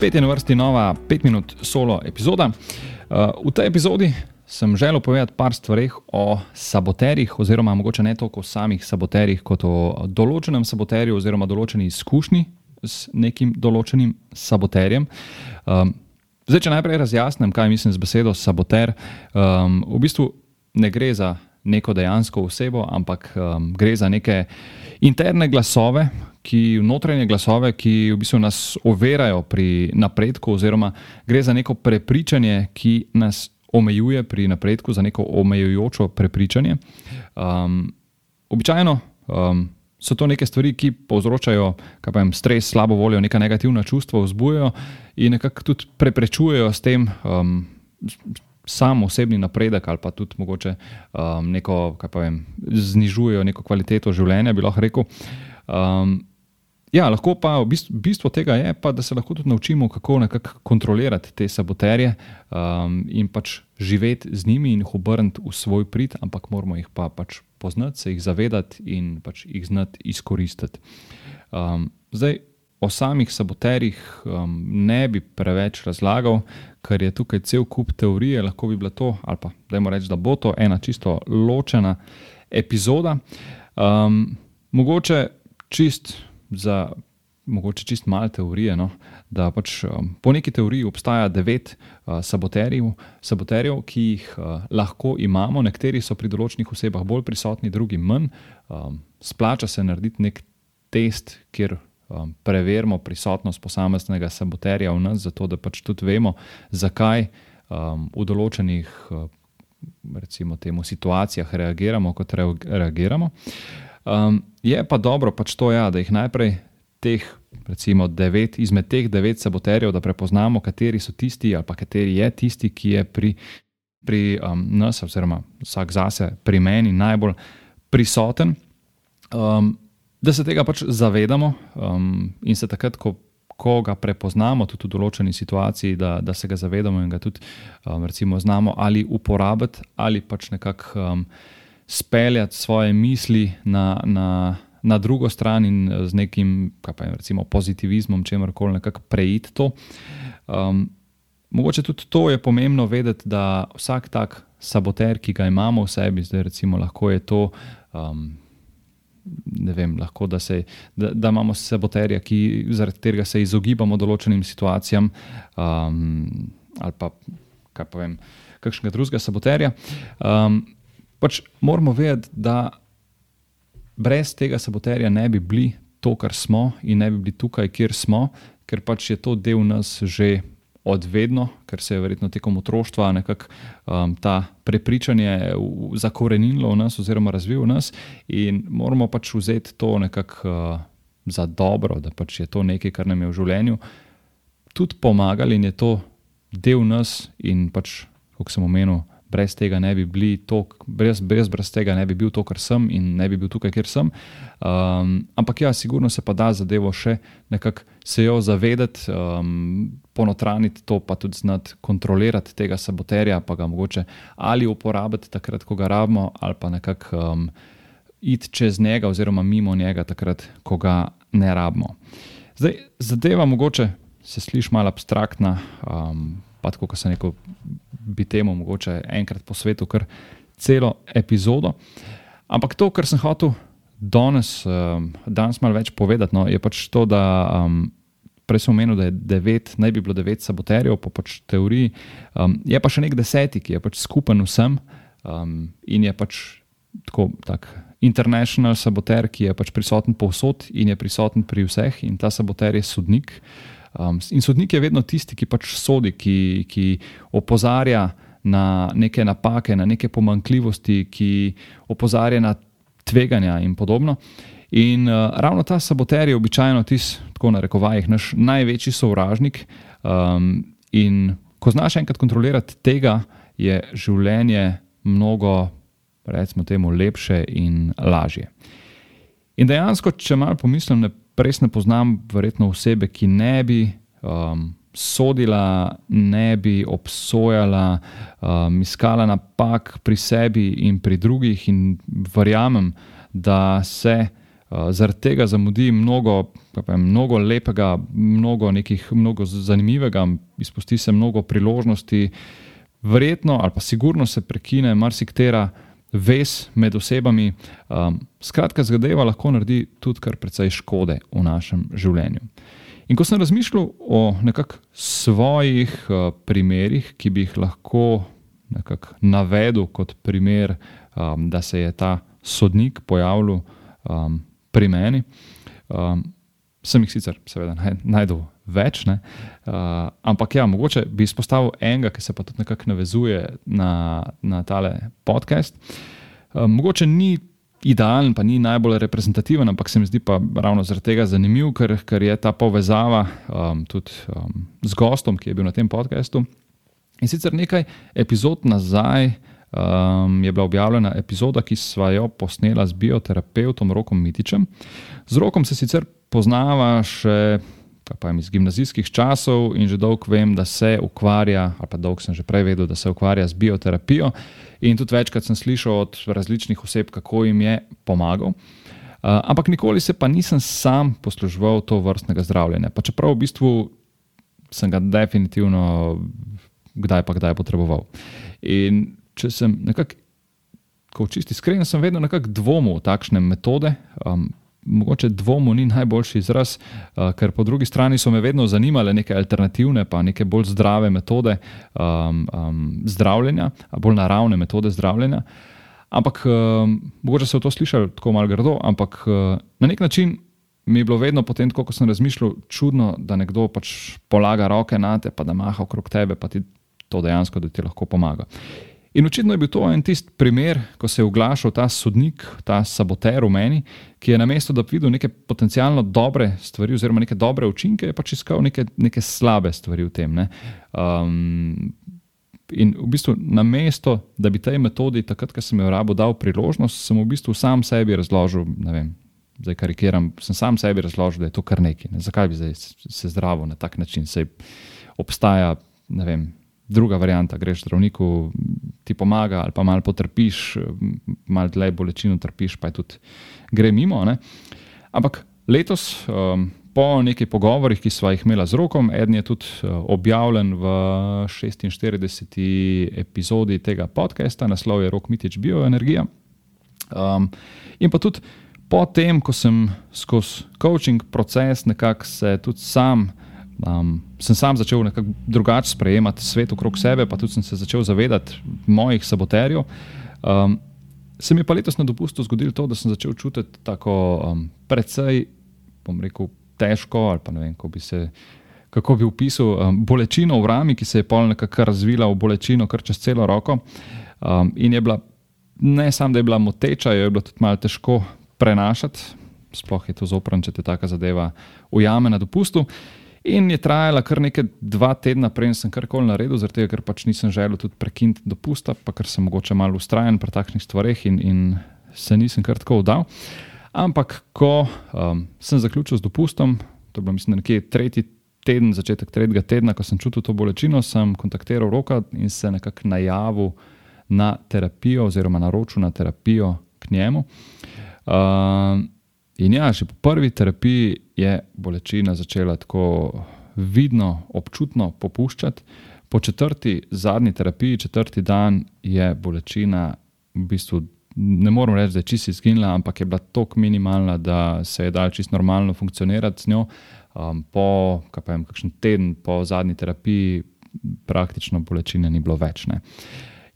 spet je na vrsti nova 5 minut solo epizoda. Uh, v tej epizodi sem želel povedati par stvari o saboterjih, oziroma mogoče ne toliko o samih saboterjih, kot o določenem saboterju, oziroma določeni izkušnji s nekim določenim saboterjem. Um, zdaj, če najprej razjasnim, kaj mislim z besedo saboter. Um, v bistvu ne gre za neko dejansko osebo, ampak um, gre za neke interne glasove, ki, notranje glasove, ki v bistvu nas ovirajo pri napredku, oziroma gre za neko prepričanje, ki nas omejuje pri napredku, za neko omejujočo prepričanje. Um, običajno um, so to neke stvari, ki povzročajo vem, stres, slabo voljo, neka negativna čustva, vzbujajo in nekako tudi preprečujejo s tem. Um, Sam osebni napredek, ali pa tudi mogoče um, neko, vem, znižujejo neko kvaliteto življenja, bi lahko rekel. Um, Ja, lahko pa v bistvu, bistvo tega je, pa, da se lahko tudi naučimo, kako nekako kontrolirati te saboterje um, in pač živeti z njimi in jih obrniti v svoj prid, ampak moramo jih pa pač poznati, se jih zavedati in pač jih znati izkoristiti. Um, zdaj, o samih saboterjih um, ne bi preveč razlagal, ker je tukaj cel kup teorije, lahko bi bilo to, ali pa da jim rečem, da bo to ena čisto ločena epizoda. Um, mogoče čist za mogoče čist malo teorije, no, da pač um, po neki teoriji obstaja devet uh, saboterjev, saboterjev, ki jih uh, lahko imamo. Nekateri so pri določenih osebah bolj prisotni, drugi manj. Um, splača se narediti nek test, kjer um, preverimo prisotnost posameznega saboterja v nas, zato da pač tudi vemo, zakaj um, v določenih uh, recimo, temu, situacijah reagiramo, kot reagiramo. Um, je pa dobro pač to, ja, da jih najprej teh, recimo, devet, izmed teh devet saboterjev, da prepoznamo, kateri so tisti, ali pa kateri je tisti, ki je pri, pri um, nas, oziroma vsak zase, pri meni najbolj prisoten. Um, da se tega pač zavedamo um, in se takrat, ko, ko ga prepoznamo, tudi v določeni situaciji, da, da se ga zavedamo in ga tudi um, recimo, znamo ali uporabiti, ali pač nekako. Um, speljati svoje misli na, na, na drugo stran in z nekim pa, recimo, pozitivizmom, če morkoli nekako preiti to. Um, mogoče tudi to je pomembno vedeti, da vsak tak saboter, ki ga imamo v sebi, zdaj recimo lahko je to. Um, vem, lahko da, se, da, da imamo saboterja, ki, zaradi katerega se izogibamo določenim situacijam, um, ali pa kaj povem, kakšnega drugega saboterja. Um, pač moramo vedeti, da brez tega saboterja ne bi bili to, kar smo, in ne bi bili tukaj, kjer smo, ker pač je to del nas že odvedno, ker se je verjetno tekom otroštva nekako um, ta prepričanje zakorenilo v nas, oziroma razvilo v nas, in moramo pač vzeti to nekako uh, za dobro, da pač je to nekaj, kar nam je v življenju tudi pomagalo in je to del nas, in pač, kot sem omenil, brez tega ne bi bili to, brez, brez, brez tega ne bi bil to, kar sem in ne bi bil tukaj, kjer sem. Um, ampak ja, sigurno se pa da zadevo še nekako se jo zavedati, um, ponotraniti to, pa tudi znati kontrolirati tega saboterja, pa ga mogoče ali uporabiti takrat, ko ga rabimo, ali pa nekako um, iti čez njega oziroma mimo njega takrat, ko ga ne rabimo. Zdaj, zadeva mogoče se sliši malo abstraktna. Um, pa tako, kot sem rekel, bi temu mogoče enkrat po svetu, kar celo epizodo. Ampak to, kar sem hotel danes, um, danes malo več povedati, no, je pač to, da um, prej sem omenil, da je devet, naj bi bilo devet saboterjev, po pač teoriji, um, je pa še nek deseti, ki je pač skupen vsem um, in je pač tako. Tak, International saboter, ki je pač prisoten povsod in je prisoten pri vseh, in ta saboter je sodnik. Uh, Um, in sodnik je vedno tisti, ki pač sodi, ki, ki opozarja na neke napake, na neke pomankljivosti, ki opozarja na tveganja in podobno. In uh, ravno ta saboter je običajno tisti, tako na rekovajih, naš največji sovražnik. Um, in ko znaš enkrat kontrolirati tega, je življenje mnogo, recimo, temu lepše in lažje. In dejansko, če malo pomislim, ne res ne poznam, verjetno osebe, ki ne bi um, sodila, ne bi obsojala, um, iskala napak pri sebi in pri drugih, in verjamem, da se zaradi tega zamudi mnogo, vem, mnogo lepega, mnogo, nekih, mnogo zanimivega, izpusti se mnogo priložnosti, verjetno ali pa sigurno se prekine marsikatera vez med osebami. Um, skratka, zadeva lahko naredi tudi kar precej škode v našem življenju. In ko sem razmišljal o nekakšnih svojih uh, primerih, ki bi jih lahko navedel kot primer, um, da se je ta sodnik pojavil um, pri meni. Um, sem jih sicer, seveda, najdel več, uh, ampak ja, mogoče bi izpostavil enega, ki se pa tudi nekako navezuje na, na tale podcast. Um, mogoče ni idealen, pa ni najbolj reprezentativen, ampak se mi zdi pa ravno zaradi tega zanimiv, ker, ker je ta povezava um, tudi um, z gostom, ki je bil na tem podkastu. In sicer nekaj epizod nazaj um, je bila objavljena epizoda, ki smo jo posnela z bioterapeutom Rokom Mitičem. Z Rokom se sicer poznava še pa iz gimnazijskih časov in že dolgo vem, da se ukvarja, ali pa dolgo sem že prej vedel, da se ukvarja z bioterapijo. In tudi večkrat sem slišal od različnih oseb, kako jim je pomagal. Uh, ampak nikoli se pa nisem sam posluževal to vrstnega zdravljenja. Pa čeprav v bistvu sem ga definitivno kdaj pa kdaj potreboval. In če sem nekako, ko čisti iskren, sem vedno nekako dvomil v takšne metode. Um, mogoče dvomu ni najboljši izraz, uh, ker po drugi strani so me vedno zanimale neke alternativne, pa neke bolj zdrave metode um, um, zdravljenja, bolj naravne metode zdravljenja. Ampak um, mogoče v to slišal tako malo grdo, ampak uh, na nek način. Mi je bilo vedno, potem, ko sem razmišljal, čudno, da nekdo pač polaga roke na te, pa da maha okrog tebe, pa ti to dejansko, da ti lahko pomaga. In očitno je bil to en tisti primer, ko se je oglašal ta sodnik, ta saboter v meni, ki je na mesto, da bi videl neke potencialno dobre stvari, oziroma neke dobre učinke, pač iskal neke, neke slabe stvari v tem. Um, in v bistvu na mesto, da bi tej metodi, takrat, ko sem jo rabo dal priložnost, sem v bistvu sam sebi razložil, ne vem. Zdaj karikiram, sem sam sebi razložil, da je to kar nekaj. Ne? Zakaj bi se zdravo na tak način? Sej obstaja, ne vem, druga varianta, greš zdravniku, ti pomaga, ali pa malo potrpiš, malo dlje bolečino trpiš, pa je tudi gre mimo. Ne? Ampak letos, um, po nekaj pogovorih, ki smo jih imeli z rokom, eden je tudi uh, objavljen v 46. epizodi tega podcasta, naslov je Rok Mitič Bioenergija. Um, in pa tudi po tem, ko sem skozi coaching proces nekako se tudi sam um, sem sam začel nekako drugače sprejemati svet okrog sebe, pa tudi sem se začel zavedati mojih saboterjev. Um, se mi je pa letos na dopustu zgodilo to, da sem začel čutiti tako um, precej, bom rekel, težko ali pa ne vem, kako bi se. Kako bi opisal um, bolečino v rami, ki se je pol nekako razvila v bolečino kar čez celo roko. Um, in je bila, ne samo, da je bila moteča, jo je bilo tudi malo težko prenašati, sploh je to zoprn, če te taka zadeva ujame na dopustu. In je trajala kar nekaj dva tedna, preden sem karkoli naredil, zato ker pač nisem želel tudi prekiniti dopusta, pa ker sem mogoče malo ustrajen pri takšnih stvareh in, in se nisem kar tako vdal. Ampak, ko um, sem zaključil z dopustom, to je bilo mislim, nekje tretji teden, začetek tretjega tedna, ko sem čutil to bolečino, sem kontaktiral roka in se nekako najavil na terapijo, oziroma naročil na terapijo k njemu. Uh, In ja, že po prvi terapiji je bolečina začela tako vidno, občutno popuščati. Po četrti, zadnji terapiji, četrti dan, je bolečina v bistvu, ne morem reči, da je čisto izginila, ampak je bila tako minimalna, da se je dal čisto normalno funkcionirati z njo. Um, po, kaj pa vem, kakšen teden po zadnji terapiji, praktično bolečine ni bilo več. Ne.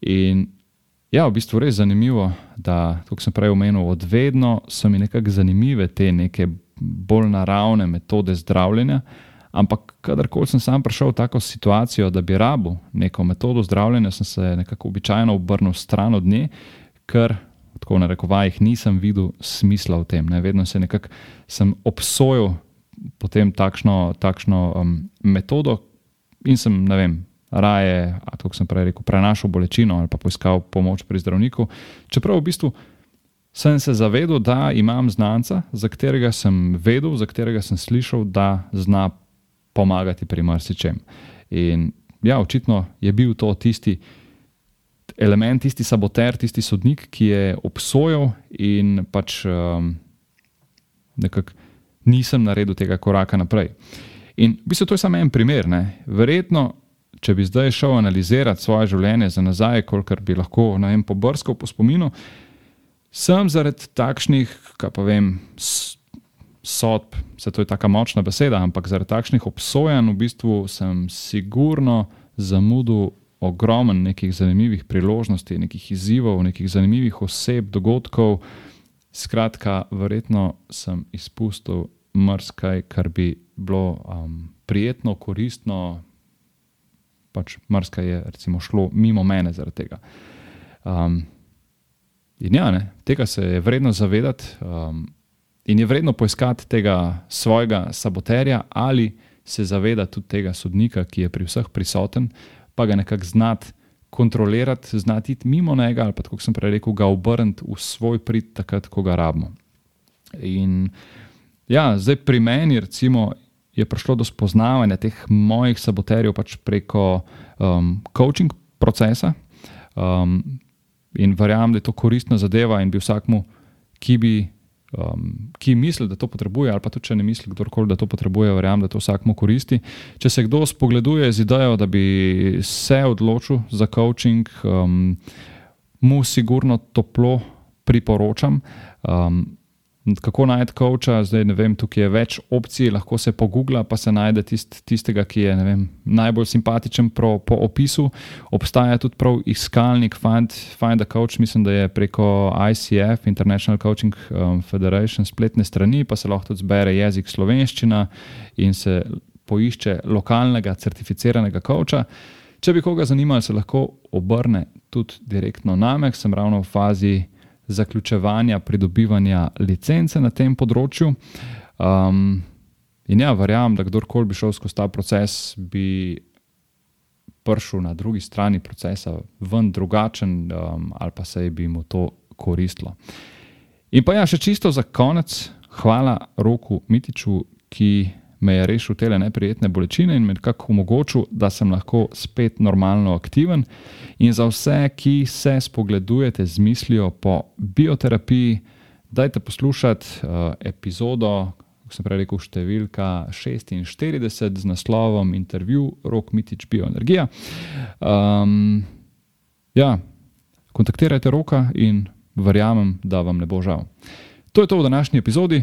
In Ja, v bistvu je res zanimivo, da, kot sem prej omenil, od vedno so mi nekako zanimive te neke bolj naravne metode zdravljenja. Ampak, kadarkoli sem sam prišel v tako situacijo, da bi rabil neko metodo zdravljenja, sem se nekako običajno obrnil stran od nje, ker, tako na rekovajih, nisem videl smisla v tem. Ne. Vedno se nekako sem obsojal potem takšno, takšno um, metodo in sem, ne vem, raje, kot sem prej rekel, prenašal bolečino ali pa poiskal pomoč pri zdravniku. Čeprav v bistvu sem se zavedel, da imam znanca, za katerega sem vedel, za katerega sem slišal, da zna pomagati pri marsičem. In ja, očitno je bil to tisti. Element, tisti saboter, tisti sodnik, ki je obsojal in pač um, nekako nisem naredil tega koraka naprej. In v bistvu to je samo en primer. Ne. Verjetno, če bi zdaj šel analizirati svoje življenje za nazaj, kolikor bi lahko vem, pobrskal po spominu, sem zaradi takšnih, kaj pa vem, sodb, se to je tako močna beseda, ampak zaradi takšnih obsojanj v bistvu sem sigurno zamudil ogromen nekih zanimivih priložnosti, nekih izzivov, nekih zanimivih oseb, dogodkov. Skratka, verjetno sem izpustil marsikaj, kar bi bilo um, prijetno, koristno, pač marsikaj je recimo, šlo mimo mene zaradi tega. Um, in ja, ne, tega se je vredno zavedati. Um, In je vredno poiskati tega svojega saboterja ali se zavedati tudi tega sodnika, ki je pri vseh prisoten, pa ga nekako znati kontrolirati, znati iti mimo njega ali pa, kot sem prej rekel, ga obrniti v svoj prid, takrat, ko ga rabimo. In ja, zdaj pri meni recimo, je prišlo do spoznavanja teh mojih saboterjev pač preko um, coaching procesa. Um, in verjamem, da je to koristna zadeva in bi vsakmu, ki bi um, ki misli, da to potrebuje, ali pa tudi če ne misli, kdorkoli, da to potrebuje, verjamem, da to vsakmu koristi. Če se kdo spogleduje z idejo, da bi se odločil za coaching, um, mu sigurno toplo priporočam. Um, Kako najti koča, zdaj ne vem, tukaj je več opcij, lahko se pogugla, pa se najde tist, tistega, ki je vem, najbolj simpatičen pro, po opisu. Obstaja tudi prav iskalnik Find, Find a Coach, mislim, da je preko ICF, International Coaching um, Federation, spletne strani, pa se lahko tudi zbere jezik slovenščina in se poišče lokalnega certificiranega koča. Če bi koga zanimalo, se lahko obrne tudi direktno name, sem ravno v fazi zaključevanja, pridobivanja licence na tem področju. Um, in ja, verjamem, da kdorkoli bi šel skozi ta proces, bi prišel na drugi strani procesa ven drugačen, um, ali pa se bi mu to koristilo. In pa ja, še čisto za konec, hvala Roku Mitiču, ki me je rešil te neprijetne bolečine in me nekako omogočil, da sem lahko spet normalno aktiven. In za vse, ki se spogledujete z mislijo po bioterapiji, dajte poslušati uh, epizodo, kot sem prej rekel, številka 46 z naslovom Intervju Rok Mitič Bioenergija. Um, ja, kontaktirajte roka in verjamem, da vam ne bo žal. To je to v današnji epizodi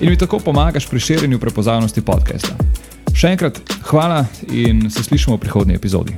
in mi tako pomagaš pri širjenju prepoznavnosti podcasta. Še enkrat hvala in se slišimo v prihodnji epizodi.